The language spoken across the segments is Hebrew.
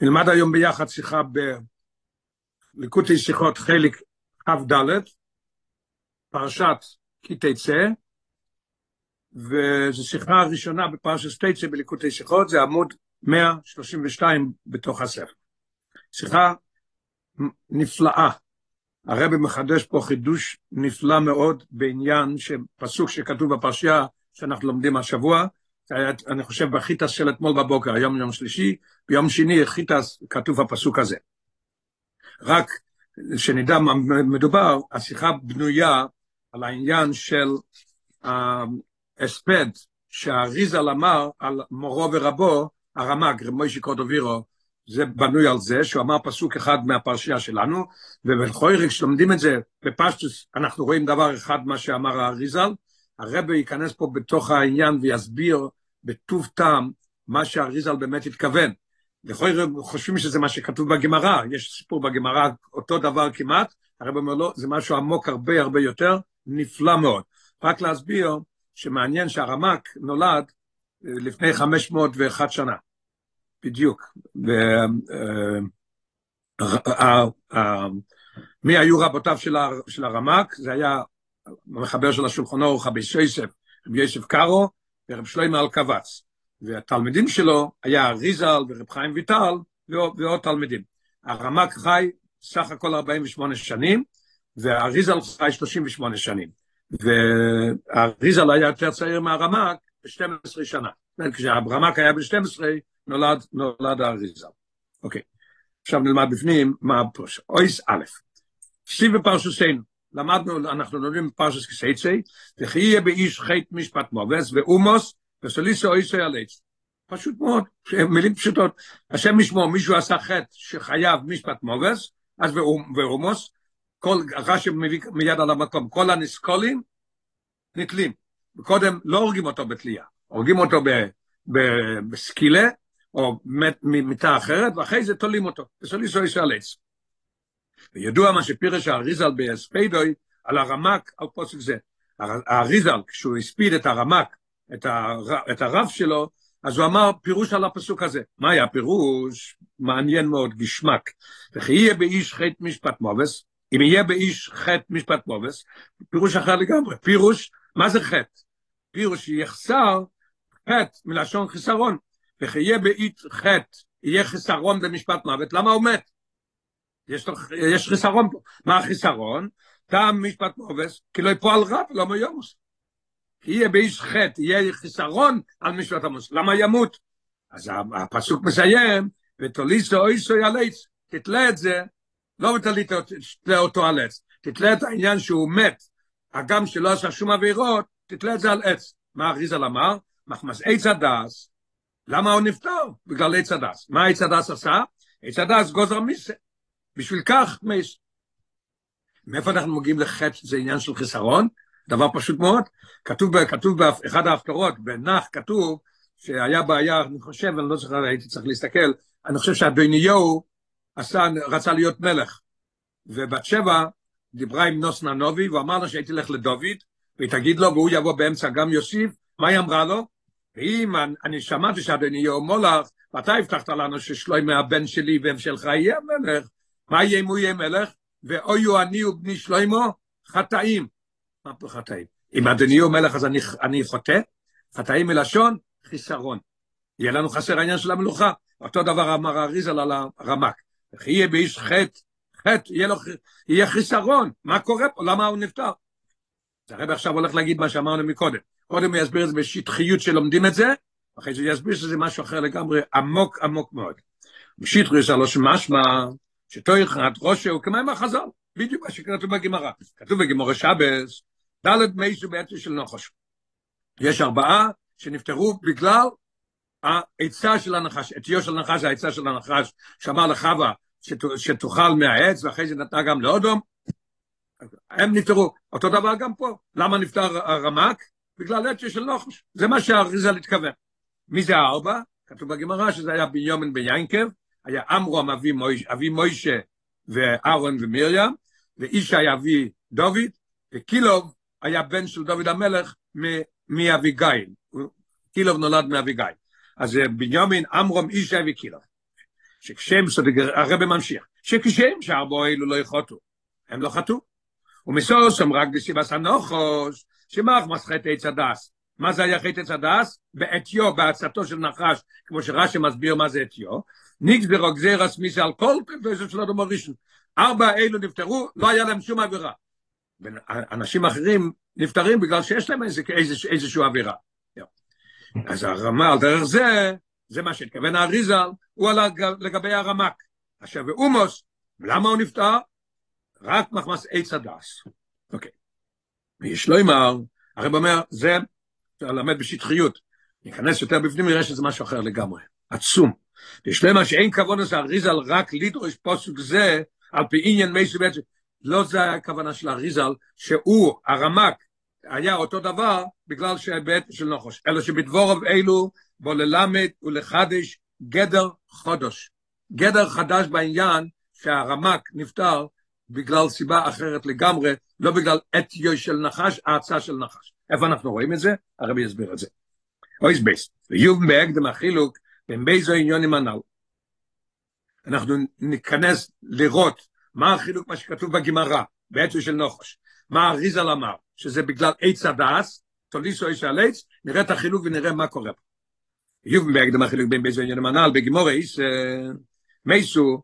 נלמד היום ביחד שיחה בליקוטי שיחות חלק כ"ד, פרשת כי תצא, וזו שיחה הראשונה בפרשת תצא בליקוטי שיחות, זה עמוד 132 בתוך הספר. שיחה נפלאה. הרבי מחדש פה חידוש נפלא מאוד בעניין שפסוק שכתוב בפרשייה שאנחנו לומדים השבוע, אני חושב בחיטס של אתמול בבוקר, היום יום שלישי, ביום שני חיטס כתוב הפסוק הזה. רק שנדע מה מדובר, השיחה בנויה על העניין של ההספד שהאריזל אמר על מורו ורבו, הרמ"ג, מוישי קורדובירו, זה בנוי על זה, שהוא אמר פסוק אחד מהפרשייה שלנו, ובלכויריק שלומדים את זה בפשטוס, אנחנו רואים דבר אחד מה שאמר האריזל, הרבי ייכנס פה בתוך העניין ויסביר בטוב טעם מה שהאריזל באמת התכוון. לכאורה חושבים שזה מה שכתוב בגמרא, יש סיפור בגמרא אותו דבר כמעט, הרבי אומר לו, זה משהו עמוק הרבה הרבה יותר, נפלא מאוד. רק להסביר שמעניין שהרמק נולד אה, לפני 501 שנה, בדיוק. ו, uh, uh, מי היו רבותיו של הרמק? זה היה המחבר של השולחון אורך, רבי יוסף קארו ורב שלמה אלקבץ. והתלמידים שלו היה ריזל ורב חיים ויטל ועוד תלמידים. הרמק חי סך הכל 48 שנים, והריזל חי 38 שנים. והריזל היה יותר צעיר מהרמק ב-12 שנה. כשהרמק היה ב-12, נולד, נולד הריזל. אוקיי, עכשיו נלמד בפנים מה הפרש. אויס א', סיב בפרשוסנו. למדנו, אנחנו לומדים פרשס כסייצי, וכי יהיה באיש חית משפט מובס, ואומוס, וסוליסו איסו ילץ. פשוט מאוד, מילים פשוטות. השם ישמור, מישהו עשה חטא שחייב משפט מובס, אז ואומוס, כל, רש"י מביא מיד על המקום, כל הנסקולים נתלים. קודם לא הורגים אותו בתלייה, הורגים אותו בסקילה, או ממיטה אחרת, ואחרי זה תולים אותו. וסוליסו איסו ילץ. וידוע מה שפירש האריזל בהספדוי על הרמק על פוסק זה. האריזל, כשהוא הספיד את הרמק, את, הר, את הרב שלו, אז הוא אמר פירוש על הפסוק הזה. מה היה פירוש? מעניין מאוד, גשמק. וכי יהיה באיש חטא משפט מובס, אם יהיה באיש חטא משפט מובס, פירוש אחר לגמרי. פירוש, מה זה חטא? פירוש יחסר חטא מלשון חיסרון. וכי יהיה באיש חטא, יהיה חיסרון במשפט מוות, למה הוא מת? יש, יש חיסרון פה. מה החיסרון? טעם משפט מובס, כי לא יפועל רב, לא מיומוס. כי יהיה באיש חטא, יהיה חיסרון על משפט המוס. למה ימות? אז הפסוק מסיים, ותוליסו אויסו ילץ, תתלה את זה, לא תתלה אותו על עץ, תתלה את העניין שהוא מת, הגם שלא עשה שום עבירות, תתלה את זה על עץ. מה האריז"ל אמר? מחמת עץ הדעת, למה הוא נפטר? בגלל עץ הדעת. מה עץ הדעת עשה? עץ הדעת גוזר מיתה. בשביל כך מת. מאיפה אנחנו מגיעים לחטא, זה עניין של חיסרון? דבר פשוט מאוד. כתוב, כתוב באחד ההפטרות, בנ"ך כתוב שהיה בעיה, אני חושב, אני לא זוכר, הייתי צריך להסתכל, אני חושב שאדוניהו עשה, רצה להיות מלך. ובת שבע דיברה עם נוס ננובי, והוא אמר לה שהייתי לך לדוד, והיא תגיד לו, והוא יבוא באמצע גם יוסיף, מה היא אמרה לו? ואם אני שמעתי שהדוניהו מולך, ואתה הבטחת לנו ששלוי מהבן שלי והמשלך יהיה מלך, מה יהיה אם הוא יהיה מלך? ואויו אני ובני שלוימו חטאים. מה פה חטאים? אם אדוני הוא מלך אז אני, אני חוטא? חטאים מלשון חיסרון. יהיה לנו חסר העניין של המלוכה. אותו דבר אמר אריזל על הרמק. איך יהיה באיש חטא, חטא, יהיה, לו, יהיה חיסרון. מה קורה פה? למה הוא נפטר? אז הרב עכשיו הולך להגיד מה שאמרנו מקודם. קודם הוא יסביר את זה בשטחיות שלומדים את זה, אחרי זה יסביר שזה משהו אחר לגמרי, עמוק עמוק מאוד. בשיטריס הלא שמשמע, שטויך נת ראשה הוא כמה מהחז"ל, בדיוק מה שכתוב בגמרא. כתוב בגמרא שבס, ד' מייסו בעצם של נחש. יש ארבעה שנפטרו בגלל העצה של הנחש, עטיו של הנחש, העצה של הנחש, שאמר לחווה שתאכל מהעץ, ואחרי זה נתנה גם לאודום. הם נפטרו. אותו דבר גם פה. למה נפטר הרמק? בגלל עצה של נחש. זה מה שהאריזל התכוון. מי זה הארבע? כתוב בגמרא שזה היה ביומן ביינקב, היה עמרום אבי, מויש, אבי מוישה ואהרון ומרים, ואישה היה אבי דוד, וקילוב היה בן של דוד המלך מאביגיל. קילוב נולד מאביגיל. אז בנימין, עמרום, אישה וקילוב. שכשם סודגר, הרב ממשיך, שכשם שארבו אלו לא יחוטו, הם לא חטאו. ומסוסם רק בסיבס הנוחוש, שמחמס חטא עץ הדס. מה זה היה חטא הדס? בעטיו, בעצתו של נחש, כמו שרש"י מסביר מה זה עטיו, ניקס ברוגזרס מיסה על כל פרפסר של אדום הראשון. ארבע אלו נפטרו, לא היה להם שום עבירה. אנשים אחרים נפטרים בגלל שיש להם איזה, איזה, איזושהי עבירה. אז הרמה על דרך זה, זה מה שהתכוון האריזל, הוא עלה לגבי הרמק. עכשיו, ואומוס, למה הוא נפטר? רק מחמס עץ הדס. אוקיי. ויש לו אמר, הרב אומר, זה, אתה למד בשטחיות. ניכנס יותר בפנים, נראה שזה משהו אחר לגמרי. עצום. אמר שאין לזה, אריזל רק לידרוש פוסק זה, על פי עניין מי שבעצם, לא זה הכוונה של אריזל, שהוא, הרמק, היה אותו דבר בגלל שהבית של נחוש, אלא שבדבורוב אלו בו ללמד ולחדש גדר חודש. גדר חדש בעניין שהרמק נפטר בגלל סיבה אחרת לגמרי, לא בגלל אתיו של נחש, האצה של נחש. איפה אנחנו רואים את זה? הרבי יסביר את זה. אויס בייס, ויוב בהקדם החילוק בין באיזו עניונים הנ"ל. אנחנו ניכנס לראות מה החילוק, מה שכתוב בגמרא, באתיו של נחש. מה אריזל אמר, שזה בגלל עץ הדס, תוליסו איש על עץ, נראה את החילוק ונראה מה קורה פה. יוב בהקדם החילוק בין באיזו עניונים הנ"ל, בגמוריס, מייסו,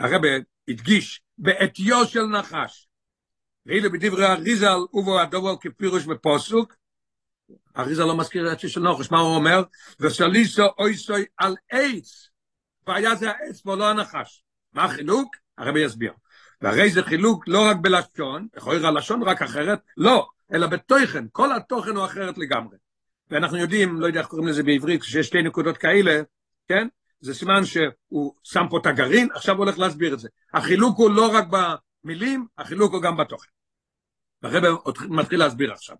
הרבי הדגיש בעטיו של נחש. ואילו בדברי אריזל ובו הדובר כפירוש בפוסוק, אריזל לא מזכיר את של נחש, מה הוא אומר? וסליסו אויסוי על עץ, והיה זה העץ ולא הנחש. מה החילוק? הרבי יסביר. והרי זה חילוק לא רק בלשון, יכול להיות הלשון רק אחרת, לא, אלא בתוכן, כל התוכן הוא אחרת לגמרי. ואנחנו יודעים, לא יודע איך קוראים לזה בעברית, כשיש שתי נקודות כאלה, כן? זה סימן שהוא שם פה את הגרעין, עכשיו הוא הולך להסביר את זה. החילוק הוא לא רק במילים, החילוק הוא גם בתוכן. הרב מתחיל להסביר עכשיו.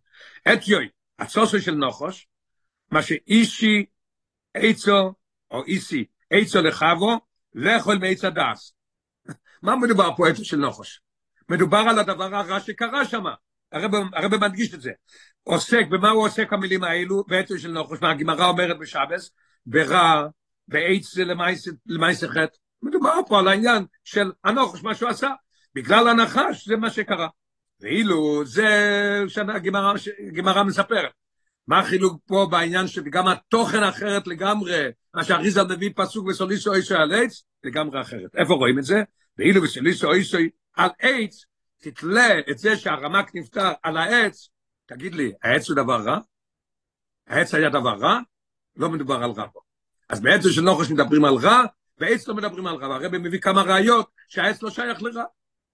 את יוי, הצוסו של נוחוש, מה שאישי עצו, או איסי, עצו לחבו, לאכול מעץ הדס. מה מדובר פה עצו של נוחוש? מדובר על הדבר הרע שקרה שם. הרב, הרב מדגיש את זה. עוסק, במה הוא עוסק המילים האלו? בעצו של נוחוש, מה הגמרא אומרת בשבס? ברע, בעץ זה למעשה חטא. מדובר פה על העניין של הנוחש, מה שהוא עשה. בגלל הנחש, זה מה שקרה. ואילו זה שהגמרא מספרת. מה החילוק פה בעניין שגם התוכן אחרת לגמרי, מה שאריזה מביא פסוק וסוליסו אישו על עץ, לגמרי אחרת. איפה רואים את זה? ואילו וסוליסו אישו על עץ, תתלה את זה שהרמק נפטר על העץ, תגיד לי, העץ הוא דבר רע? העץ היה דבר רע? לא מדובר על רע פה. אז בעצם של נוחש מדברים על רע, בעץ לא מדברים על רע, והרבא מביא כמה ראיות שהעץ לא שייך לרע.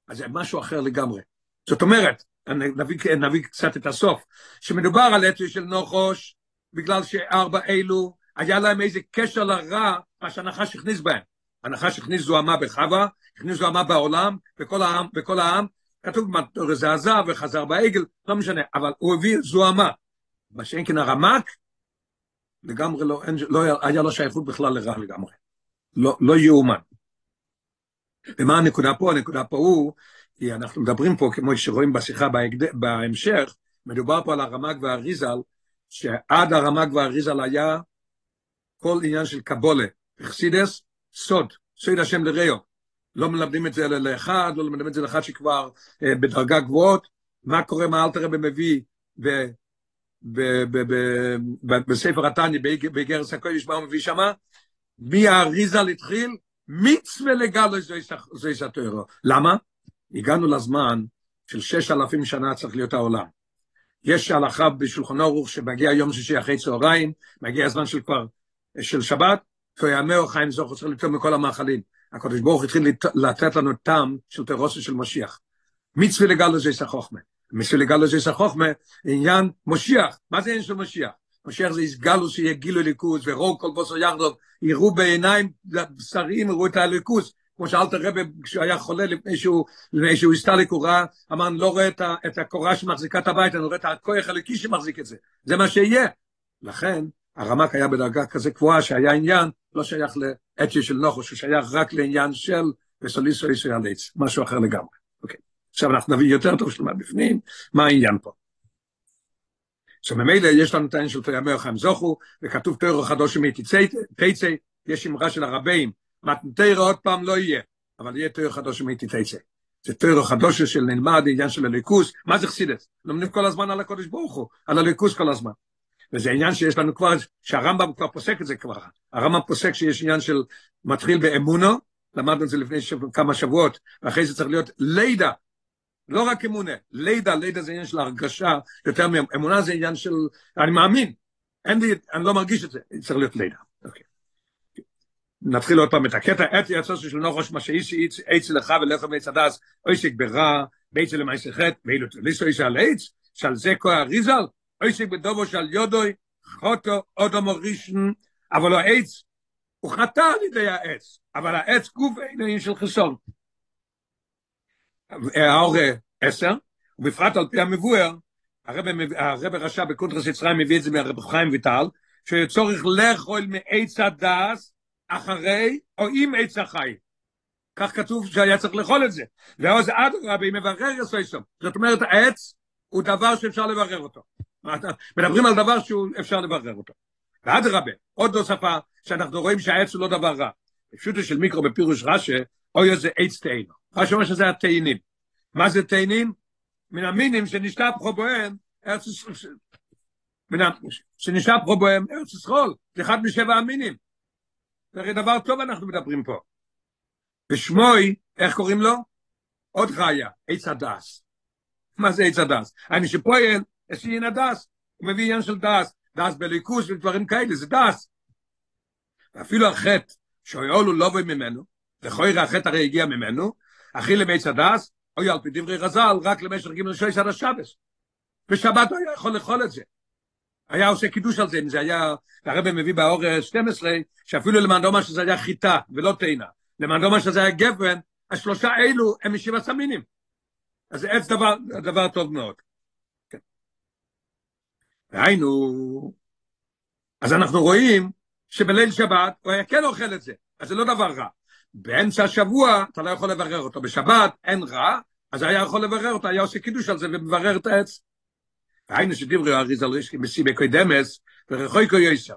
אז זה משהו אחר לגמרי. זאת אומרת, נביא, נביא קצת את הסוף, שמדובר על עץ של נוחש, בגלל שארבע אלו, היה להם איזה קשר לרע, מה שהנחש הכניס בהם. הנחש הכניס זוהמה בחווה, הכניס זוהמה בעולם, בכל העם, בכל העם, כתוב זה עזב וחזר בעגל, לא משנה, אבל הוא הביא זוהמה. מה שאין כן הרמק, לגמרי לא, אין, לא היה לו שייכות בכלל לרע לגמרי. לא, לא יאומן. ומה הנקודה פה? הנקודה פה הוא, כי אנחנו מדברים פה, כמו שרואים בשיחה. בהמשך, מדובר פה על הרמ"ג והאריזל, שעד הרמ"ג והאריזל היה כל עניין של קבולה, אכסידס, סוד, סוד השם לראו. לא מלמדים את זה לאחד, לא מלמדים את זה לאחד שכבר אה, בדרגה גבוהות. מה קורה, מה אלתר רבי מביא בספר התניא, באיגרס הקודש, מה הוא מביא שמה? מי האריזל התחיל? מצווה לגלו זה סתוירו. למה? הגענו לזמן של שש אלפים שנה צריך להיות העולם. יש הלכה בשולחן אורוך שמגיע יום שישי אחרי צהריים, מגיע הזמן של כבר, של שבת, תויאמר חיים זוכר צריך לטעום מכל המאכלים. הקדוש ברוך התחיל לתת לנו טעם של תרוסה של משיח. מצווה לגלו זה סחוכמה. מסו לגלו זה סחוכמה, עניין משיח. מה זה עניין של משיח? משיח זה יסגלו שיהיה גילו ליכוז, ורוב כל בוסר יחדוב, יראו בעיניים בשרים, יראו את הליכוז. כמו שאלת רבי, כשהוא היה חולה לפני שהוא, לפני שהוא הסתלק, הוא ראה, אמר, אני לא רואה את, הקורה שמחזיקה את הבית, אני רואה את הכוח הליקי שמחזיק את זה. זה מה שיהיה. לכן, הרמק היה בדרגה כזה קבועה, שהיה עניין, לא שייך לאצ'י של נוחוש, הוא שייך רק לעניין של וסוליסו איסו יליץ, משהו אחר לגמרי. אוקיי. עכשיו אנחנו נביא יותר טוב שלמה בפנים, מה העניין פה. עכשיו ממילא יש לנו את העניין של תויאמר חיים זוכו, וכתוב תוירו חדוש מי תצא, יש אמרה של הרבים, מתנתר עוד פעם לא יהיה, אבל יהיה תויר חדוש מאיתי תצא. זה תויר חדוש של נלמד עניין של הליכוס, מה זה חסידס? לומדים כל הזמן על הקודש ברוך הוא, על הליכוס כל הזמן. וזה עניין שיש לנו כבר, שהרמב"ם כבר פוסק את זה כבר. הרמב"ם פוסק שיש עניין של מתחיל באמונו, למדנו את זה לפני שבוע, כמה שבועות, ואחרי זה צריך להיות לידה, לא רק אמונה, לידה, לידה זה עניין של הרגשה, יותר מאמונה זה עניין של, אני מאמין, אין לי, אני לא מרגיש את זה, צריך להיות לידה. אוקיי. נתחיל עוד פעם את הקטע, עת יצא של נוחש מה שאיש עץ לך ולך מעץ הדס, אויסק ברע, בית של למעשה חטא, ואילו תליסו איש על עץ, שעל זה כוח ריזל, אויסק בדובו של יודוי, חוטו, אודו מורישן, אבל העץ, הוא חטא על ידי העץ, אבל העץ גוף אין עניין של חסון. האור עשר, ובפרט על פי המבואר, הרב רשע בקונטרס יצרים מביא את זה מהרב חיים ויטל, שצורך לאכול מעץ הדס אחרי או עם עץ החי. כך כתוב שהיה צריך לאכול את זה. ואז אדרבה, היא מברר יסויסום. זאת אומרת, העץ הוא דבר שאפשר לברר אותו. מדברים על דבר שאפשר לברר אותו. ואדרבה, עוד נוספה, שאנחנו רואים שהעץ הוא לא דבר רע. בפשוטו של מיקרו בפירוש רש"א, אוי איזה עץ תאינו. רש"א אומר שזה התאינים. מה זה תאינים? מן המינים שנשתפכו בהם ארץ ישראל. שנשתפכו בהם ארץ ישראל. זה אחד משבע המינים. הרי דבר טוב אנחנו מדברים פה. ושמוי, איך קוראים לו? עוד חיה, עץ הדס. מה זה עץ הדס? אני שפועל, יש לי עניין הדס. הוא מביא עניין של דס. דס בליכוס ודברים כאלה, זה דס. ואפילו החטא שאויולו לא בא ממנו, לכוירא החטא הרי הגיע ממנו, אכילה מעץ הדס, אוי על פי דברי רז"ל, רק למשך גימל שויס עד השבס. בשבת הוא היה יכול לאכול את זה. היה עושה קידוש על זה, אם זה היה, הרב מביא באור 12, שאפילו למען דומה שזה היה חיטה ולא תאנה, למען דומה שזה היה גפן, השלושה אלו הם משבע סמינים. אז זה עץ דבר, דבר טוב מאוד. כן. והיינו, אז אנחנו רואים שבליל שבת הוא היה כן אוכל את זה, אז זה לא דבר רע. באמצע השבוע אתה לא יכול לברר אותו, בשבת אין רע, אז היה יכול לברר אותו, היה עושה קידוש על זה ומברר את העץ. היינו שדיברו אריזל רישקי בסיבי קוידמס ורחוי קוי יויסר.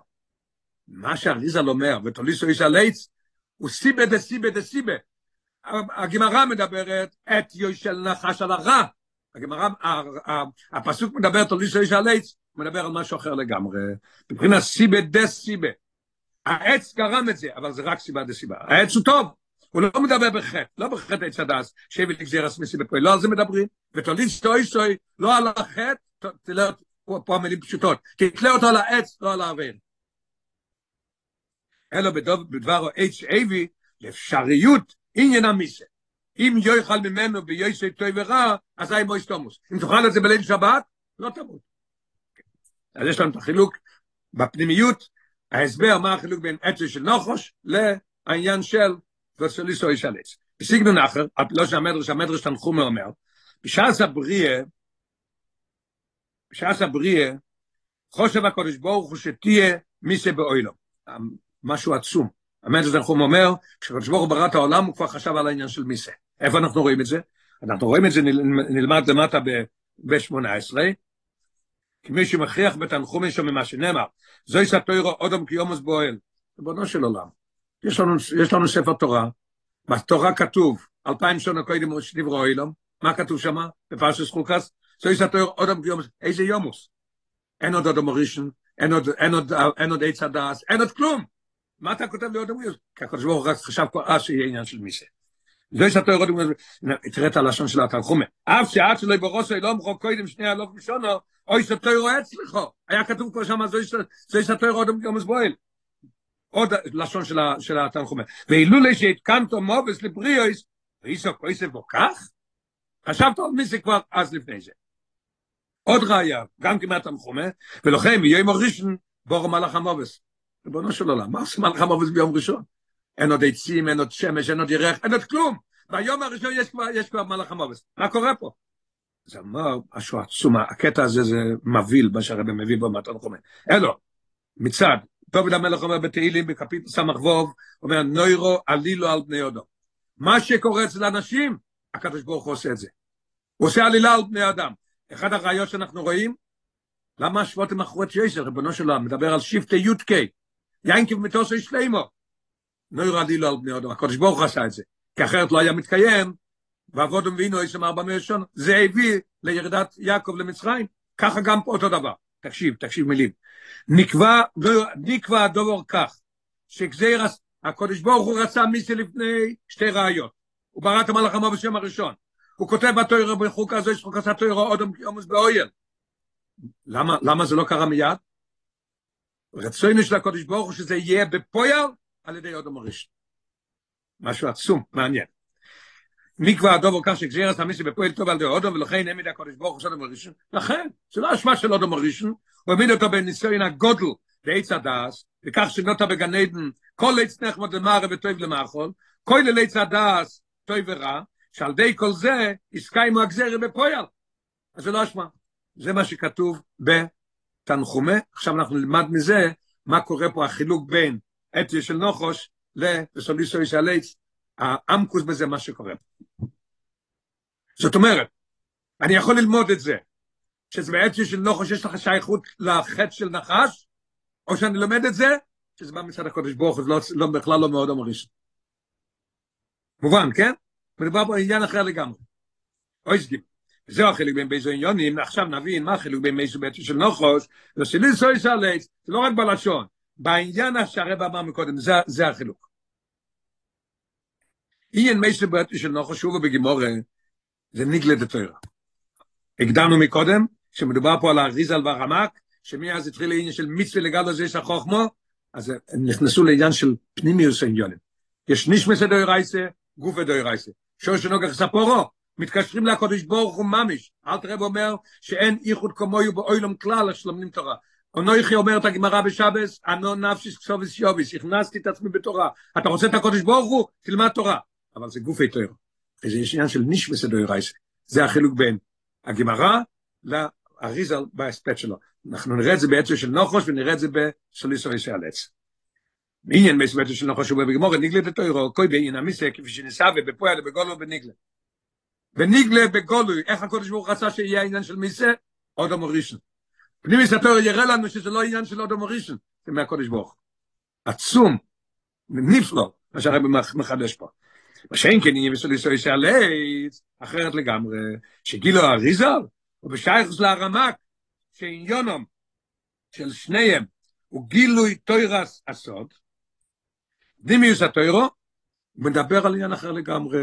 מה שאריזל אומר, ותוליסו איש על עץ, הוא סיבה דה סיבה דה סיבה. הגמרא מדברת את יוישל נחש על הרע. הגמרא, הפסוק מדבר תוליסו איש על עץ, הוא מדבר על משהו אחר לגמרי. מבחינת סיבה דה סיבה. העץ גרם את זה, אבל זה רק סיבה דה סיבה. העץ הוא טוב. הוא לא מדבר בחטא, לא בחטא עץ הדס, שהביא לגזירס מסיבה פה, לא על זה מדברים. ותוליד שטוי שטוי, לא על החטא, תלה, פה המילים פשוטות, תתלה אותו על העץ, לא על העבר. אלא בדבר עץ אבי, לאפשריות עניין המיסה. אם יאכל ממנו ביוסי טוי ורע, אז היה מויס תומוס. אם תאכל את זה בליל שבת, לא תמות. אז יש לנו את החילוק בפנימיות, ההסבר מה החילוק בין עצו של נוחוש לעניין של וסוליסו ישלץ. בסיגנון אחר, לא שהמדרש, המדרש תנחומר אומר, בשעס הבריאה, בשעס הבריאה, חושב הקודש ברוך הוא שתהיה מי שבאוילום. משהו עצום. המדרש תנחום אומר, כשקודש ברוך הוא ברא את העולם, הוא כבר חשב על העניין של מיסה. איפה אנחנו רואים את זה? אנחנו רואים את זה נלמד למטה ב-18, כי מי שמכריח בתנחומים שם ממה שנאמר, זוהי סתוירו אודם קיומוס בועל, ריבונו של עולם. יש לנו, יש לנו ספר תורה, בתורה כתוב, אלפיים שנה קודם שדברו אילום, מה כתוב שם? בפרשס חוקס? זוהי סתוירו אודם קיומוס, איזה יומוס? אין עוד אודם ראשון, אין עוד, אין עוד, אין עוד עץ הדס, אין עוד כלום. מה אתה כותב לי אודם ראשון? כי הקדוש ברוך הוא חשב כבר אז שיהיה עניין של מיסה. זוהי סתוירו אודם ראשון, תראה את הלשון של התנחומה. אף שעד שלא יבורוסו אילום חוק קודם שנייה לא ראשונו, אוי סתוירו אצלכו. היה כתוב כבר שם, זוהי סתוירו אודם קיומוס בועל. עוד לשון של, התנחומה. ואילולי שהתקנתו מובס לבריאויס, ואיסו כויסף בו כך? חשבת על מי זה כבר אז לפני זה. עוד ראיה, גם כמעט תנחומה, ולכן ביום הראשון בור מלאך המובס. ריבונו של עולם, מה עושה מלאך המובס ביום ראשון? אין עוד עצים, אין עוד שמש, אין עוד ירח, אין עוד כלום. ביום הראשון יש כבר, יש כבר מלאך המובס. מה קורה פה? זה אמר משהו עצום, הקטע הזה זה מבהיל, מה שהרבא מביא בו מהתנחומה. אלו, מצד דוד המלך אומר בתהילים בקפיטל ס"ו, אומר נוירו עלילו על בני אדם. מה שקורה אצל אנשים, הקדוש ברוך הוא עושה את זה. הוא עושה עלילה על בני אדם. אחד הראיות שאנחנו רואים, למה השבועות הם אחרות שישר, ריבונו של עולם, מדבר על שבטי י"ק, יינקב מטוסו שלמו. נויר עלי לו על בני אדם, הקודש ברוך עשה את זה, כי אחרת לא היה מתקיים, ועבוד ומבינו יש אמר בנו ישון, זה הביא לירידת יעקב למצרים, ככה גם פה אותו דבר, תקשיב, תקשיב מילים, נקבע, נקבע הדובר כך, שגזיר, הקודש ברוך הוא רצה מיסי לפני שתי ראיות, הוא ברא את המלאכמה בשם הראשון, הוא כותב בתוירה בחוק הזה, יש חוק עשה תוירה עוד עמוס באויל, למה, למה זה לא קרה מיד? רצוינו של הקודש ברוך הוא שזה יהיה בפויר על ידי אודם הראשון. משהו עצום, מעניין. מי כבר הדובר כך שגזיר את המיסי בפועל טוב על ידי אודם, ולכן העמיד הקודש ברוך הוא של אודם הראשון? לכן, זה לא אשמה של אודם הראשון, הוא העמיד אותו בניסיון הגודל בעץ הדס, וכך שנותה בגן עדן, כל עץ נחמד למערה וטוב למאכול, כל עץ הדס טוב ורע, שעל די כל זה הסקיימו הגזיר בפועל. אז זה לא אשמה. זה מה שכתוב בתנחומה, עכשיו אנחנו נלמד מזה מה קורה פה החילוק בין אתיה של נוחוש לסוליסו ישאלץ, העמקוס בזה מה שקורה. זאת אומרת, אני יכול ללמוד את זה, שזה באתיה של נוחוש יש לך שייכות לחטא של נחש, או שאני לומד את זה, שזה בא מצד הקודש ברוך זה לא, לא, בכלל לא מאוד המריש. מובן, כן? מדובר פה עניין אחר לגמרי. אוי סגיב. זהו החילוק בין באיזו עניונים, עכשיו נבין מה החילוק בין מייסו בעצם של נוחוש, ושלי סוי סלץ, זה לא רק בלשון, בעניין שהרב אמר מקודם, זה, זה החילוק. אין מייסו בעצם של נוחוש, שוב בגימור, זה ניגלה דתוירה. הגדרנו מקודם, שמדובר פה על האריזל והרמק, שמאז התחיל לעניין של מצווה לגל הזה יש החוכמו, אז הם נכנסו לעניין של פנימיוס העניונים. יש נשמס דוירייסה, גוף דוירייסה. שור שנוגח ספורו, מתקשרים לקודש ברוך הוא ממש. אל תראה ואומר שאין איחוד כמוהו באוילום כלל השלמנים תורה. אנוכי אומרת הגמרא בשבס, אנו נפשיס כסוביס יוביס, הכנסתי את עצמי בתורה. אתה רוצה את הקודש ברוך הוא? תלמד תורה. אבל זה גופי תורה. וזה יש עניין של נשמס דוירייסה. זה החילוק בין הגמרא לאריזל בהספט שלו. אנחנו נראה את זה בעצם של נוחוש ונראה את זה בסוליסו ישאלץ. עניין מסבטו של נחוש ובגמור ניגלה דתוירו קוי בעין המיסה כפי שניסה ובפועל ובגולו ובניגלה וניגלה בגולו איך הקודש ברוך רצה שיהיה העניין של מיסה עוד המורישן פנימי סתור יראה לנו שזה לא עניין של עוד המורישן זה מהקודש ברוך עצום נפלא מה שהרב מחדש פה ושאין כן עניין בסוליסו ישאלץ אחרת לגמרי שגילו אריזל ובשייכוס להרמק שעניונם של שניהם הוא גילוי תוירס הסוד, דימיוס התוירו, הוא מדבר על עניין אחר לגמרי.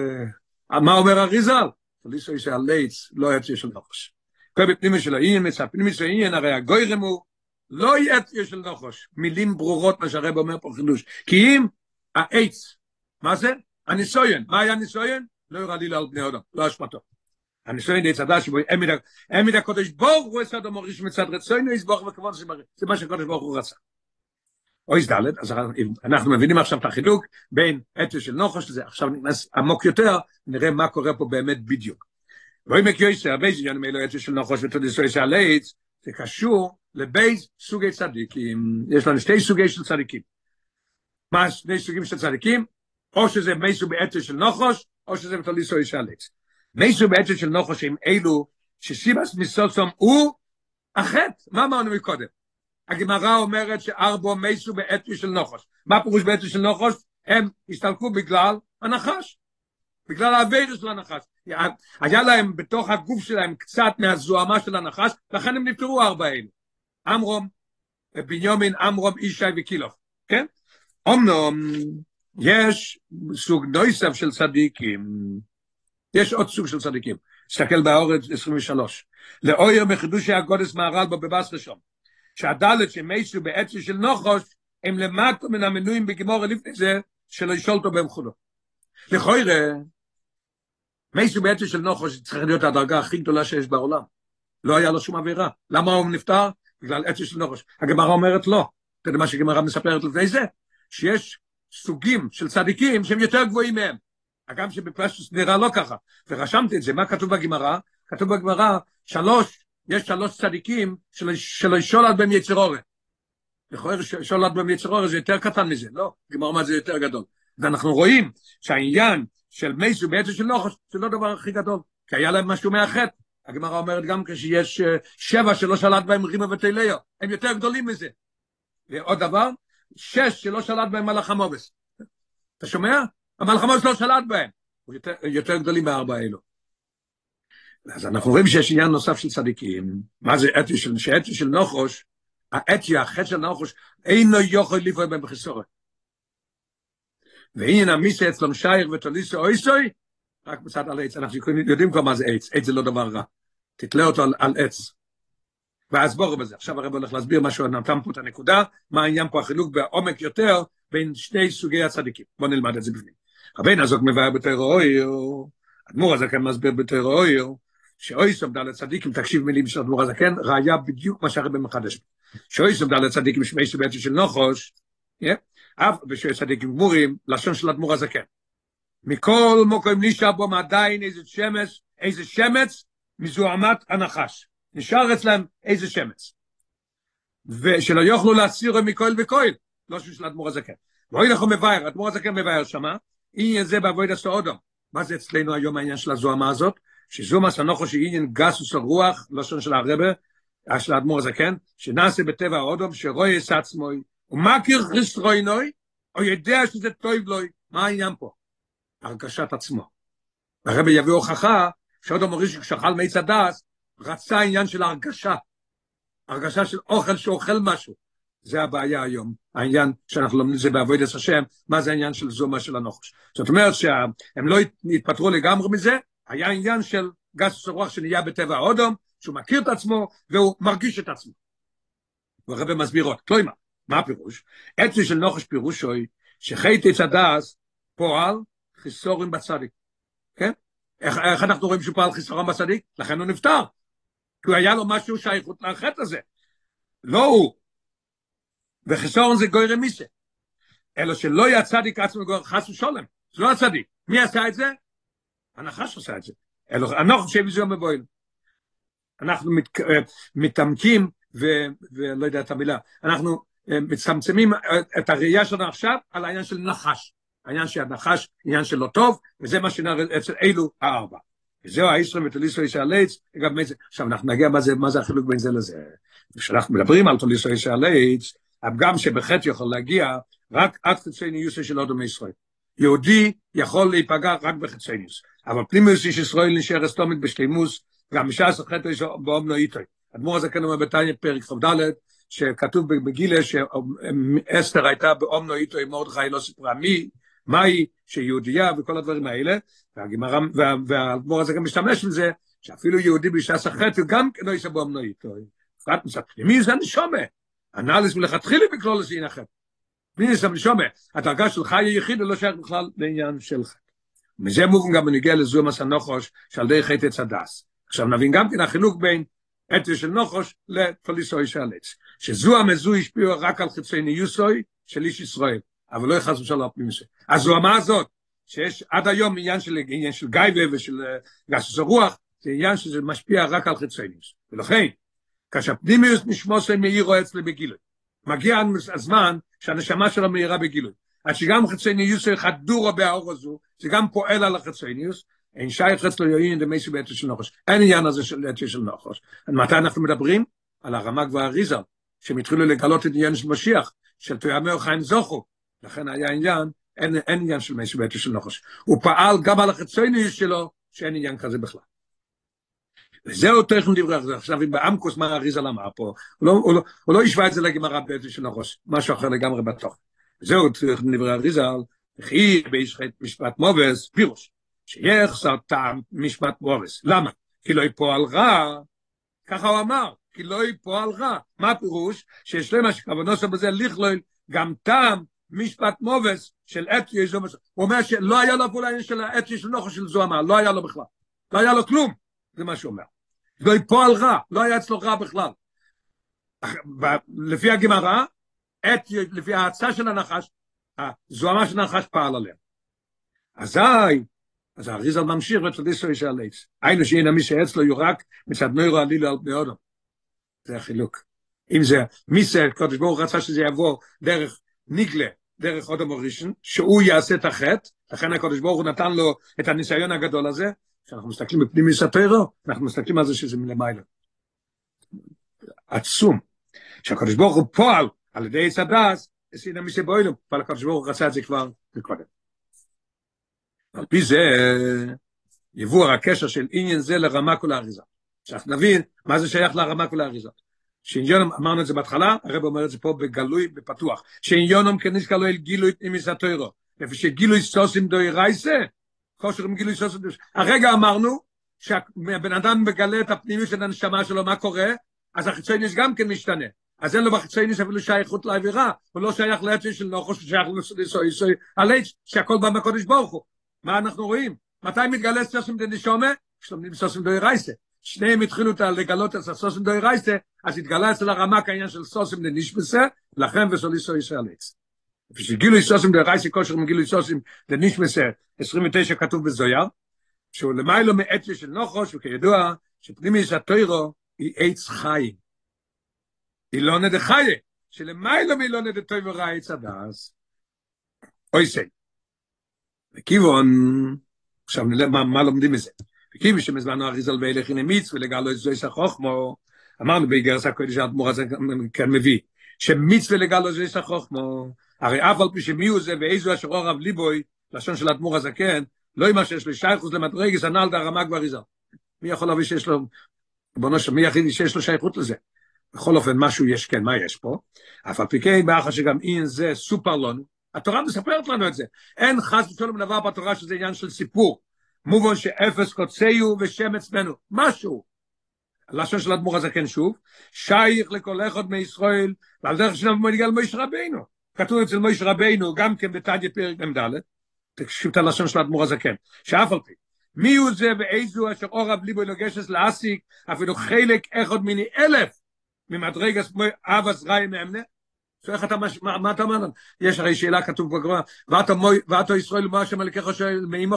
מה אומר אריזל? פליסו יש הלייץ, לא יצא של נחוש. כל בפנימי של העניין, מצא פנימי של העניין, הרי הגוירם הוא לא יצא של נחוש. מילים ברורות מה שהרב אומר פה חידוש. כי אם העץ, מה זה? הניסויין. מה היה ניסויין? לא יראה לי על בני אדם, לא אשמתו. הניסויין די צדה שבו אמיד הקודש ברוך הוא עשה דומו ראש מצד רצוינו יסבוך וכבוד זה מה שהקודש ברוך הוא רצה. אוי דלת, אז אנחנו מבינים עכשיו את החילוק בין אתו של נוחוש לזה, עכשיו נכנס עמוק יותר, נראה מה קורה פה באמת בדיוק. ואוי מקיוסי, הרבה זיון מאלו אתו של נוחוש ותודיסוי שעליץ, זה קשור לבייז סוגי צדיקים, יש לנו שתי סוגי של צדיקים. מה שני סוגים של צדיקים? או שזה מייסו באתו של נוחוש, או שזה בתודיסוי שעליץ. מייסו באתו של נוחוש הם אלו שסיבס מסוסום הוא החטא, מה אמרנו מקודם? הגמרא אומרת שארבו מייסו באתו של נוחוש. מה פירוש באתו של נוחוש? הם הסתלקו בגלל הנחש. בגלל האוויר של הנחש. היה להם בתוך הגוף שלהם קצת מהזוהמה של הנחש, לכן הם נפטרו ארבע אלו. אמרום, בניומין, אמרום, ישי וקילוף. כן? אמנום, יש סוג נויסף של צדיקים. יש עוד סוג של צדיקים. תסתכל באורץ 23. לאויר בחידושי הגודס מהר"ל בו בבס ראשון. שהדלת שמייסו בעצם של נוחוש, הם למטו מן המנויים בגמור לפני זה, שלא ישולטו בהם חולו. לכוירא, מייסו בעצם של נוחוש צריך להיות הדרגה הכי גדולה שיש בעולם. לא היה לו שום עבירה. למה הוא נפטר? בגלל עצם של נוחוש. הגמרא אומרת לא. אתה יודע מה שהגמרא מספרת לפני זה? שיש סוגים של צדיקים שהם יותר גבוהים מהם. אגב שבפשטוס נראה לא ככה. ורשמתי את זה, מה כתוב בגמרא? כתוב בגמרא, שלוש יש שלוש צדיקים שלא שולט בהם יצר אורן. לכאורה שולט בהם יצר אורן זה יותר קטן מזה, לא, גמר מה זה יותר גדול. ואנחנו רואים שהעניין של מייסו בעצם של נוחש זה לא הדבר הכי גדול, כי היה להם משהו מאחד. הגמרא אומרת גם כשיש שבע שלא שלט בהם רימה ותליו, הם יותר גדולים מזה. ועוד דבר, שש שלא שלט בהם מלאך המובס. אתה שומע? המלחמות לא שלט בהם. יותר, יותר גדולים מארבע אלו. אז אנחנו רואים שיש עניין נוסף של צדיקים. מה זה אתי של, שאתי של נוחוש, האתי, החטא של נוחוש, אינו יכול לפעול בהם בחיסורת. והנה המיסה אצלם שייך ותוליסו אויסוי, רק בצד על עץ. אנחנו יודעים כבר מה זה עץ, עץ זה לא דבר רע. תתלה אותו על, על עץ. ואז בואו בזה. עכשיו הרב הולך להסביר משהו, נתן פה את הנקודה, מה העניין פה החילוק בעומק יותר בין שני סוגי הצדיקים. בואו נלמד את זה בפנים. רבי נזוק מבאר בתיאוריה, אדמו"ר הזקן מסביר בתיאוריה, שאוי סומדה לצדיקים, תקשיב מילים של אדמו"ר הזקן, ראיה בדיוק מה שהרבי מחדש. שאוי סומדה לצדיקים שמי שבעצם של נוחוש, אף ושאוי צדיקים גמורים, לשון של אדמו"ר הזקן. מכל מוקרים נשאר בו עדיין איזה שמץ, איזה שמץ מזוהמת הנחש. נשאר אצלם איזה שמץ. ושלא יוכלו להסירו מכל וכל, לא של אדמו"ר הזקן. ואוי לכו מבאר, אדמו"ר הזקן מבאר שמה, עניין זה בעבוד הסעודו. מה זה אצלנו היום העניין של הזוהמה הזאת? שזוהמה סנוכו שעניין גסוס הרוח, לשון של הרבה, של האדמו"ר הזקן, שנעשה בטבע האודום, שרואה את עצמו, ומכיר חסרוינוי, או יודע שזה טוב לוי. מה העניין פה? הרגשת עצמו. הרבי יביא הוכחה, שאודום מוריש כשאכל מיץ הדס, רצה עניין של הרגשה. הרגשה של אוכל שאוכל משהו. זה הבעיה היום, העניין שאנחנו לומדים זה בעבודת השם, מה זה העניין של זומה של הנוחש. זאת אומרת שהם לא התפטרו לגמרי מזה, היה עניין של גס רוח שנהיה בטבע האודום, שהוא מכיר את עצמו והוא מרגיש את עצמו. והרבא מסביר עוד, כלומר, מה הפירוש? עצי של נוחש פירושוי, שחייתי צדס פועל חיסורים בצדיק. כן? איך, איך אנחנו רואים שהוא פועל חיסורם בצדיק? לכן הוא נפטר. כי היה לו משהו שייכות לחטא הזה. לא הוא, וחיסורון זה גוי רמיסה. אלא שלא יהיה צדיק עצמו גוי חס ושולם. זה לא הצדיק. מי עשה את זה? הנחש עשה את זה. אלא אנחנו חושב שזה מבויל. אנחנו מת, מתעמקים, ו, ולא יודע את המילה, אנחנו מצמצמים את הראייה שלנו עכשיו על העניין של נחש. העניין של הנחש, עניין של לא טוב, וזה מה שנראה אצל אלו הארבע. וזהו האיסרם ותוליסו איש זה, עכשיו אנחנו נגיע מה זה, מה זה החילוק בין זה לזה. כשאנחנו מדברים על תוליסו איש הליץ, הפגם שבחטא יכול להגיע רק עד חצי ניוסי של אודום ישראל. יהודי יכול להיפגע רק בחצי ניוס, אבל פנימיוס איש ישראל נשאר אסתומית בשלימוס, גם בשעה שחטא יש באומנו איתו. אדמו"ר הזה כאן אומר בתניא פרק כ"ד, שכתוב בגילה שאסתר הייתה באומנו איתו עם מרדכי לא סיפרה מי, מהי שיהודייה וכל הדברים האלה, והאדמו"ר הזה גם משתמש בזה, שאפילו יהודי בשעה שחטא גם לא יישא באומנו איתו. מי זה נשומה? אנליס מלכתחילה בכלול לסין אחר. מי זה משומע? הדרגה של חי היחיד לא שייך בכלל לעניין שלך. מזה מובן גם בנגיע לזו מסע נוחוש שעל די חטא צדס. עכשיו נבין גם כן החילוק בין אתו של נוחוש לפוליסוי של עץ. שזו המזו השפיעו רק על חיצי ניוסוי של איש ישראל, אבל לא יחזו של הפנים זה. אז זו המה הזאת, שיש עד היום עניין של, עניין של גייבה ושל גסוס הרוח, זה עניין שזה משפיע רק על חיצי ניוס. ולכן, כאשר פנימיוס נשמוסי מאירו אצלי בגילוי. מגיע הזמן שהנשמה שלו מאירה בגילוי. עד שגם חצניוס חדורו באור הזו, זה גם פועל על החצניוס, אין שייך אצלו יוין דמייסי בעצה של נחוש. אין עניין הזה של עצה של נחוש. מתי אנחנו מדברים? על הרמ"ג והאריזה, שהם התחילו לגלות את עניין של משיח, של תויאמר חיים זוכו. לכן היה עניין, אין, אין עניין של מייסי בעצה של נחוש. הוא פעל גם על החצניוס שלו, שאין עניין כזה בכלל. וזהו תכן דברי אריזה. עכשיו, אם באמקוס מה אריזה אמר פה, הוא לא, הוא לא, הוא לא השווה את זה לגמרא בעצם של הראש, משהו אחר לגמרי בתוך. וזהו תכן דברי אריזה, וכי בישחט משפט מובס, פירוש, שיחסר טעם משפט מובס. למה? כי לא יפועל רע, ככה הוא אמר, כי לא יפועל רע. מה הפירוש? שיש למה שכוונוסו בזה לכלול גם טעם משפט מובס של אתי איזו מסוים. הוא אומר שלא היה לו פעולה של האתי של נוחו של זוהמה, לא היה לו בכלל. לא היה לו כלום. זה מה שהוא אומר. לא יפועל רע, לא היה אצלו רע בכלל. לפי הגמרא, לפי ההצעה של הנחש, הזוהמה של הנחש פעל עליה. אזי, אז האריזל ממשיך ותודיסו יש על עץ. היינו שאין מי שאצלו יורק מצד נוירו עלילו על בני אודם. זה החילוק. אם זה, מי זה, קודש ברוך רצה שזה יבוא דרך ניגלה, דרך אודם הראשון, שהוא יעשה את החטא, לכן הקודש ברוך הוא נתן לו את הניסיון הגדול הזה, כשאנחנו מסתכלים בפנים מספרו, אנחנו מסתכלים על זה שזה מלמעלה. עצום. שהקדוש ברוך הוא פועל על ידי עץ הדס, עשינה מי שבוילום, אבל הקדוש ברוך הוא רצה את זה כבר מקודם. על פי זה יבוא הקשר של עניין זה לרמק ולאריזה. עכשיו נבין מה זה שייך לרמק ולאריזה. שעניונם, אמרנו את זה בהתחלה, הרב אומר את זה פה בגלוי, בפתוח, שעניונם כניסקה לו אל גילוי פנימיס התוירו, איפה שגילוי סוסים דוי רייסה, חושר עם גילוי סוסים דוי הרגע אמרנו, שהבן אדם מגלה את הפנימי של הנשמה שלו, מה קורה? אז החיצוניס גם כן משתנה. אז אין לו בחיצוניס אפילו שייכות לאווירה, הוא לא שייך לעצמי של נוחוש, הוא שייך לסוי סוי על עץ, שהכל בא מהקודש ברוך הוא. מה אנחנו רואים? מתי מתגלה סוסים דנישומה? כשלומדים סוסים דוי רייסה. שניהם התחילו לגלות את הסוסים דוי רייסה, אז התגלה אצל הרמק העניין של סוסים דנישבסה, לכן וסוליסו ישראל עץ. כשגילו סוסים דוי רייסה, כושר מגילו סוסים דנישבסה, 29 כתוב בזויר, שהוא למיילו מעצי של נוחוש, וכידוע שפנימיס התוירו היא עץ חיים. היא לא נדה חיה, שלמיילו מי לא נדה טוי ורע עץ הדס. אוי סי. וכיוון, עכשיו נראה מה לומדים מזה. וכיוון שמזמנו אריזל הנה מיץ ולגלו את זויס החוכמו, אמרנו בגרס הקודש האדמו"ר הזה כן מביא, שמיץ ולגלו זויס החוכמו, הרי אף על פי שמי הוא זה ואיזו אשר אורב ליבוי, לשון של האדמו"ר הזה כן, לא עם שיש לו שייכות למדרגס הנ"ל דרמק ואריזה. מי יכול להביא שיש לו, בונו שם, מי יחיד שיש לו שייכות לזה? בכל אופן, משהו יש, כן, מה יש פה? אף על פי כן, באחר שגם אין זה סופר לנו, התורה מספרת לנו את זה. אין חס ושלום דבר בתורה שזה עניין של סיפור. מובן שאפס קוצאיו ושם עצמנו, משהו. לשון של אדמו"ר הזה כן שוב, שייך לכל אחד מישראל, ועל דרך שלנו מנהיגה למויש רבינו. כתוב אצל מויש רבינו, גם כן בתניא פרק מ"ד, תקשיב את הלשון של האדמו"ר הזקן, שאף על פי, מי הוא זה ואיזו אשר אורב ליבו לגשס להסיק, אפילו חלק אחד מיני אלף ממדרגס אב עזראי מאמנה? איך אתה, מה, מה אתה אומר לנו? יש הרי שאלה כתוב בגמרא, ואתו ישראל מה שם הלקח שואל, מאימו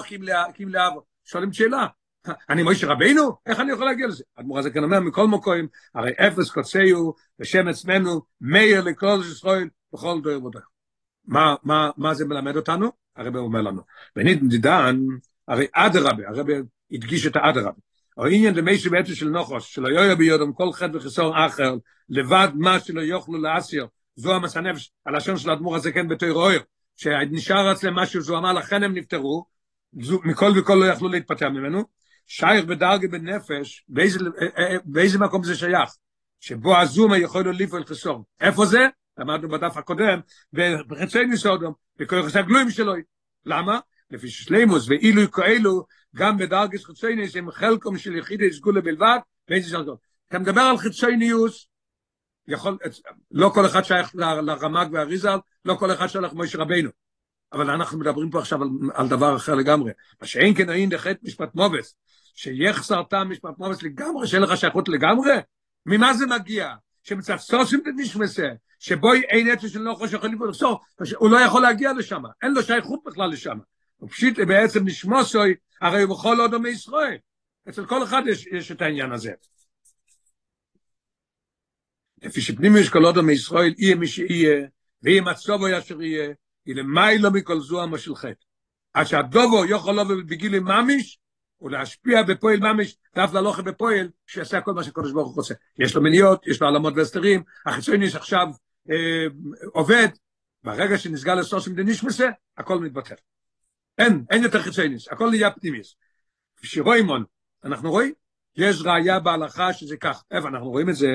קים לאבו? שואלים שאלה, אני מוישה רבינו? איך אני יכול להגיע לזה? אדמו"ר כאן אומר, מכל מקום, הרי אפס קוצאיו, ושם עצמנו, מאיר לכל ישראל, בכל דור ודור. מה, מה, מה זה מלמד אותנו? הרב אומר לנו. דידן, הרי אדרבה, הרב הדגיש את האדרבה. העניין דמי שבעצם של נוחוש, שלא יהיה ביודם כל חטא וחיסור אחר, לבד מה שלא יוכלו לאסיר, זו המסנף, הלשון של האדמו"ר הזה כן בתור אויר, שנשאר אצלם משהו שהוא אמר לכן הם נפטרו, זו, מכל וכל לא יכלו להתפטר ממנו, שייך בדרגה בנפש, באיזה, באיזה מקום זה שייך? שבו הזומה יכול להוליף על חסור. איפה זה? למדנו בדף הקודם, בחצי ניסודום, בכוח הגלויים שלו. למה? לפי שלימוס ואילו כאלו, גם בדרגס חיצוניוס הם חלקום של יחידי סגולה בלבד, ואיזה שלטון. אתה מדבר על חיצוניוס, יכול, לא כל אחד שייך לרמק והריזל, לא כל אחד שייך מויש רבינו. אבל אנחנו מדברים פה עכשיו על, על דבר אחר לגמרי. מה שאין כן אין דחת משפט מובס, שיחסר טעם משפט מובס לגמרי, שאין לך שייכות לגמרי? ממה זה מגיע? שמצפסוסים את נשמסה, שבו אין עצה של נוחו שיכול לבוא לחסור, הוא לא יכול להגיע לשם, אין לו שייכות בכלל לשם. הוא פשיט בעצם נשמוסוי, הרי הוא בכל עוד מישראל. אצל כל אחד יש, יש את העניין הזה. לפי שפנימיוס כל עוד מישראל יהיה מי שיהיה, ויהיה מצובו ישר יהיה, היא למיילו מכל זוהמה של חטא. עד שהדובו יכול לבוא בגילי ממיש, ולהשפיע בפועל ממש, דף ללוכת בפועל, שיעשה כל מה שקודש ברוך הוא רוצה. יש לו מניות, יש לו עלמות והסתרים, החיצוניס עכשיו אה, עובד, ברגע שנסגר לסוסים דנישמסה, הכל מתבטל. אין, אין יותר חיצוניס, הכל נהיה פנימיס. כשרוימון, אנחנו רואים, יש ראייה בהלכה שזה כך. איפה אנחנו רואים את זה?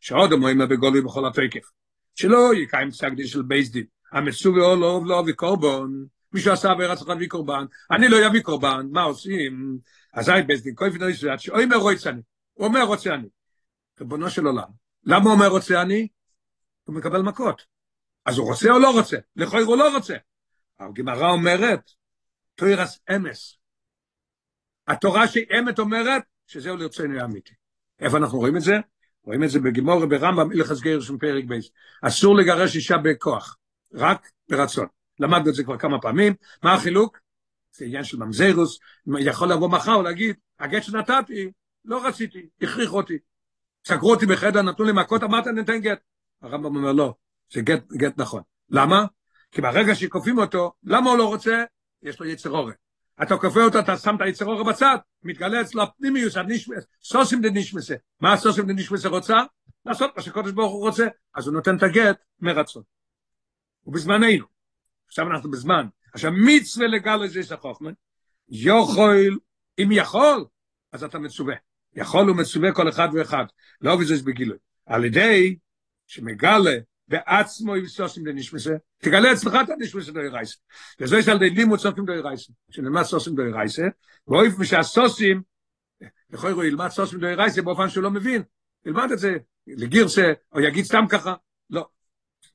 שעוד אומרים בגולוי בכל התקף. שלא יקיים פסק דין של בייס דין. המצווה או לא אוהב לא אוהב קורבן, מישהו עשה עבירה צריך להביא קורבן, אני לא אביא קורבן, מה עושים? אזי בייס דין, כוי פנוי שאת שאומר רוצה אני, הוא אומר רוצה אני. ריבונו של עולם, למה הוא אומר רוצה אני? הוא מקבל מכות. אז הוא רוצה או לא רוצה? לכוי הוא לא רוצה. הגמרא אומרת, תוירס אמס. התורה שאמת אומרת, שזהו לרצונו האמיתי. איפה אנחנו רואים את זה? רואים את זה בגימור ברמב"ם, הלכס גרשון פרק בייס. אסור לגרש אישה בכוח, רק ברצון. למדנו את זה כבר כמה פעמים. מה החילוק? זה עניין של ממזרוס. יכול לבוא מחר ולהגיד, הגט שנתתי, לא רציתי, הכריחו אותי. סגרו אותי בחדר, נתנו לי מכות, אמרת ניתן גט. הרמב"ם אומר לא, זה גט, גט נכון. למה? כי ברגע שכופים אותו, למה הוא לא רוצה? יש לו יצר אורן. אתה כופה אותו, אתה שם את היצר אורן בצד, מתגלה אצלו הפנימיוס, סוסים דנישמסה. מה הסוסים דנישמסה רוצה? לעשות מה שקודש ברוך הוא רוצה. אז הוא נותן את הגט מרצון. ובזמננו, עכשיו אנחנו בזמן, עכשיו מצווה לגל איזה יש החוכמה, יוכל, אם יכול, אז אתה מצווה. יכול ומצווה כל אחד ואחד, לא וזה בגילוי. על ידי שמגלה בעצמו יבסוסים לנשמסה, תגלה אצלך את הנשמסה דוי רייסה. וזה יש על ידי לימוד סופים דוי רייסה, שנלמד סוסים דוי רייסה, ואויף משהסוסים, יכול לראות, ילמד סוסים דוי רייסה באופן שהוא לא מבין, ילמד את זה לגירסה, או יגיד סתם ככה, לא.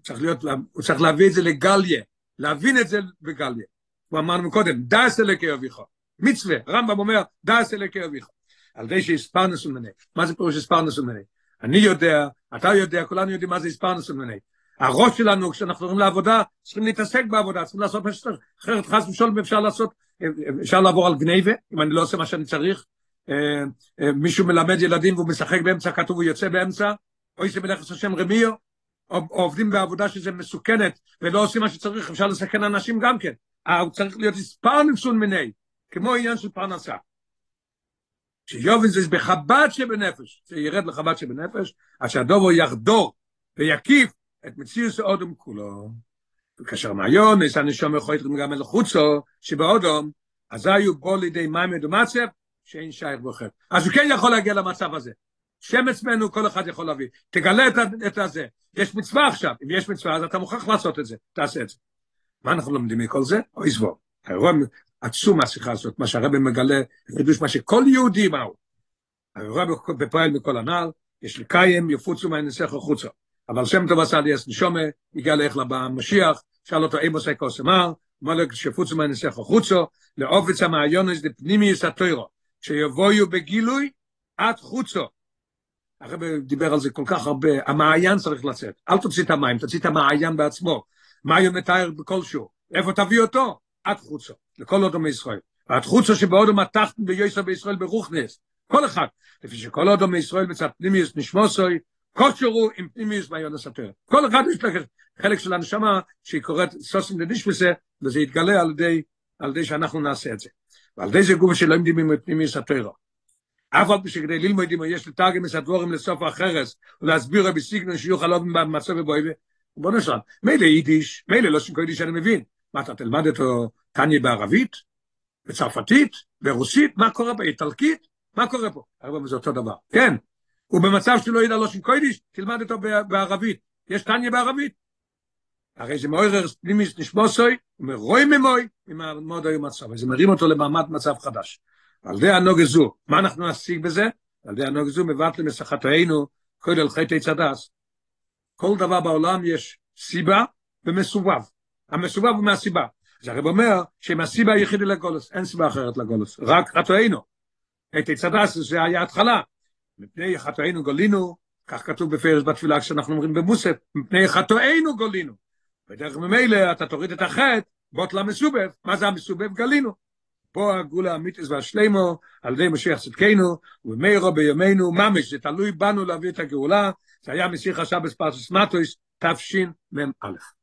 צריך להיות, הוא צריך להביא את זה לגליה, להבין את זה בגליה. הוא אמרנו קודם, דאס אלוקי אביך. מצווה, רמב"ם אומר, דאס אלוקי אביך. על ידי שהספרנס ומנה. מה זה פירוש הספרנס ומנה? אני יודע, אתה יודע, כולנו יודעים מה זה הספרנס ומנה. הראש שלנו, כשאנחנו הולכים לעבודה, צריכים להתעסק בעבודה, צריכים לעשות מה שצריך. אחרת חס ושלום אפשר לעשות, אפשר לעבור על גניבה, אם אני לא עושה מה שאני צריך. מישהו מלמד ילדים והוא משחק באמצע, כתוב הוא יוצא באמצע, או איזה מלאכת השם רמיו, או עובדים בעבודה שזה מסוכנת, ולא עושים מה שצריך, אפשר לסכן אנשים גם כן. צריך להיות מספר נפסון מיני, כמו עניין של פרנסה. שיובין זה בחב"ד שבנפש, שירד לחב"ד שבנפש, אז שהדובו יחדור ויקיף את מציאוס האודום כולו. וכאשר מעיון, יש הנשום יכול לתרום גם אל חוצו, שבאודום, אז היו בו לידי מים מדומצב, שאין שייך בוחר. אז הוא כן יכול להגיע למצב הזה. שמץ ממנו כל אחד יכול להביא. תגלה את, את הזה. יש מצווה עכשיו. אם יש מצווה, אז אתה מוכרח לעשות את זה. תעשה את זה. מה אנחנו לומדים מכל זה? אוי סבור. עצום השיחה הזאת, מה שהרבא מגלה, חידוש מה שכל יהודי מהו. הרבא בפועל מכל הנעל, יש לקיים, יפוצו מהנסך החוצה. אבל שם טוב עשה לי אס נשומה, הגיע לאיך לבא המשיח, שאל אותו אימו סי כוס אמר, מולק שפוצו מהנסך החוצו, לעובץ המעיונס דפנימיוס התוירו, שיבואו בגילוי עד חוצו. הרב דיבר על זה כל כך הרבה, המעיין צריך לצאת, אל תוציא את המים, תוציא את המעיין בעצמו, מה הוא מתאר בכלשהו, איפה תביא אותו? עד חוצו, לכל אודו מישראל. עד חוצו שבאודו מתחתן ביוסר בישראל ברוכנס, כל אחד, לפי שכל אודו מישראל מצד פנימיוס נשמוסוי, כושרו עם פנימיוס מהיונס התואר. כל אחד יש לך חלק של הנשמה שהיא קוראת סוסים לדישפסה, וזה יתגלה על ידי, על ידי שאנחנו נעשה את זה. ועל ידי זה גוף שלא עומדים עם פנימיוס התואר. אף על פי שכדי ללמוד יש לתרגם את לסוף החרס ולהסביר רבי סיגנון שיוכל לא במצב ובויבה, בוא נשאל, מילא יידיש, מילא לא שקוידיש אני מבין, מה אתה תלמד אותו טניה בערבית, בצרפתית, ברוסית, מה קורה באיטלקית, מה קורה פה? הרבה זה אותו דבר, כן, ובמצב שלא ידע לא שקוידיש, תלמד אותו בערבית, יש טניה בערבית, הרי זה מעורר פנימיס נשמוסוי, ומרוי ממוי, עם המוד היום מצב, וזה מרים אותו למעמד מצב חדש. על די הנוגה זו, מה אנחנו נשיג בזה? על די הנוגה זו מבט למסחתנו, כל אל חטא צדס. כל דבר בעולם יש סיבה ומסובב. המסובב הוא מהסיבה. אז הרב אומר שאם הסיבה היחידי לגולוס, אין סיבה אחרת לגולוס, רק חטאינו. חטא צדס זה היה התחלה. מפני חטאינו גולינו, כך כתוב בפרס בתפילה כשאנחנו אומרים במוסף, מפני חטאינו גולינו. ודרך ממילא אתה תוריד את החטא, בוט למסובב, מה זה המסובב? גלינו. פה הגאולה האמיתית והשלימו, על ידי משיח צדקנו, ומאירו בימינו, ממש, זה תלוי בנו להביא את הגאולה, זה היה משיח השבס פרסוס מטויס, תשמ"א.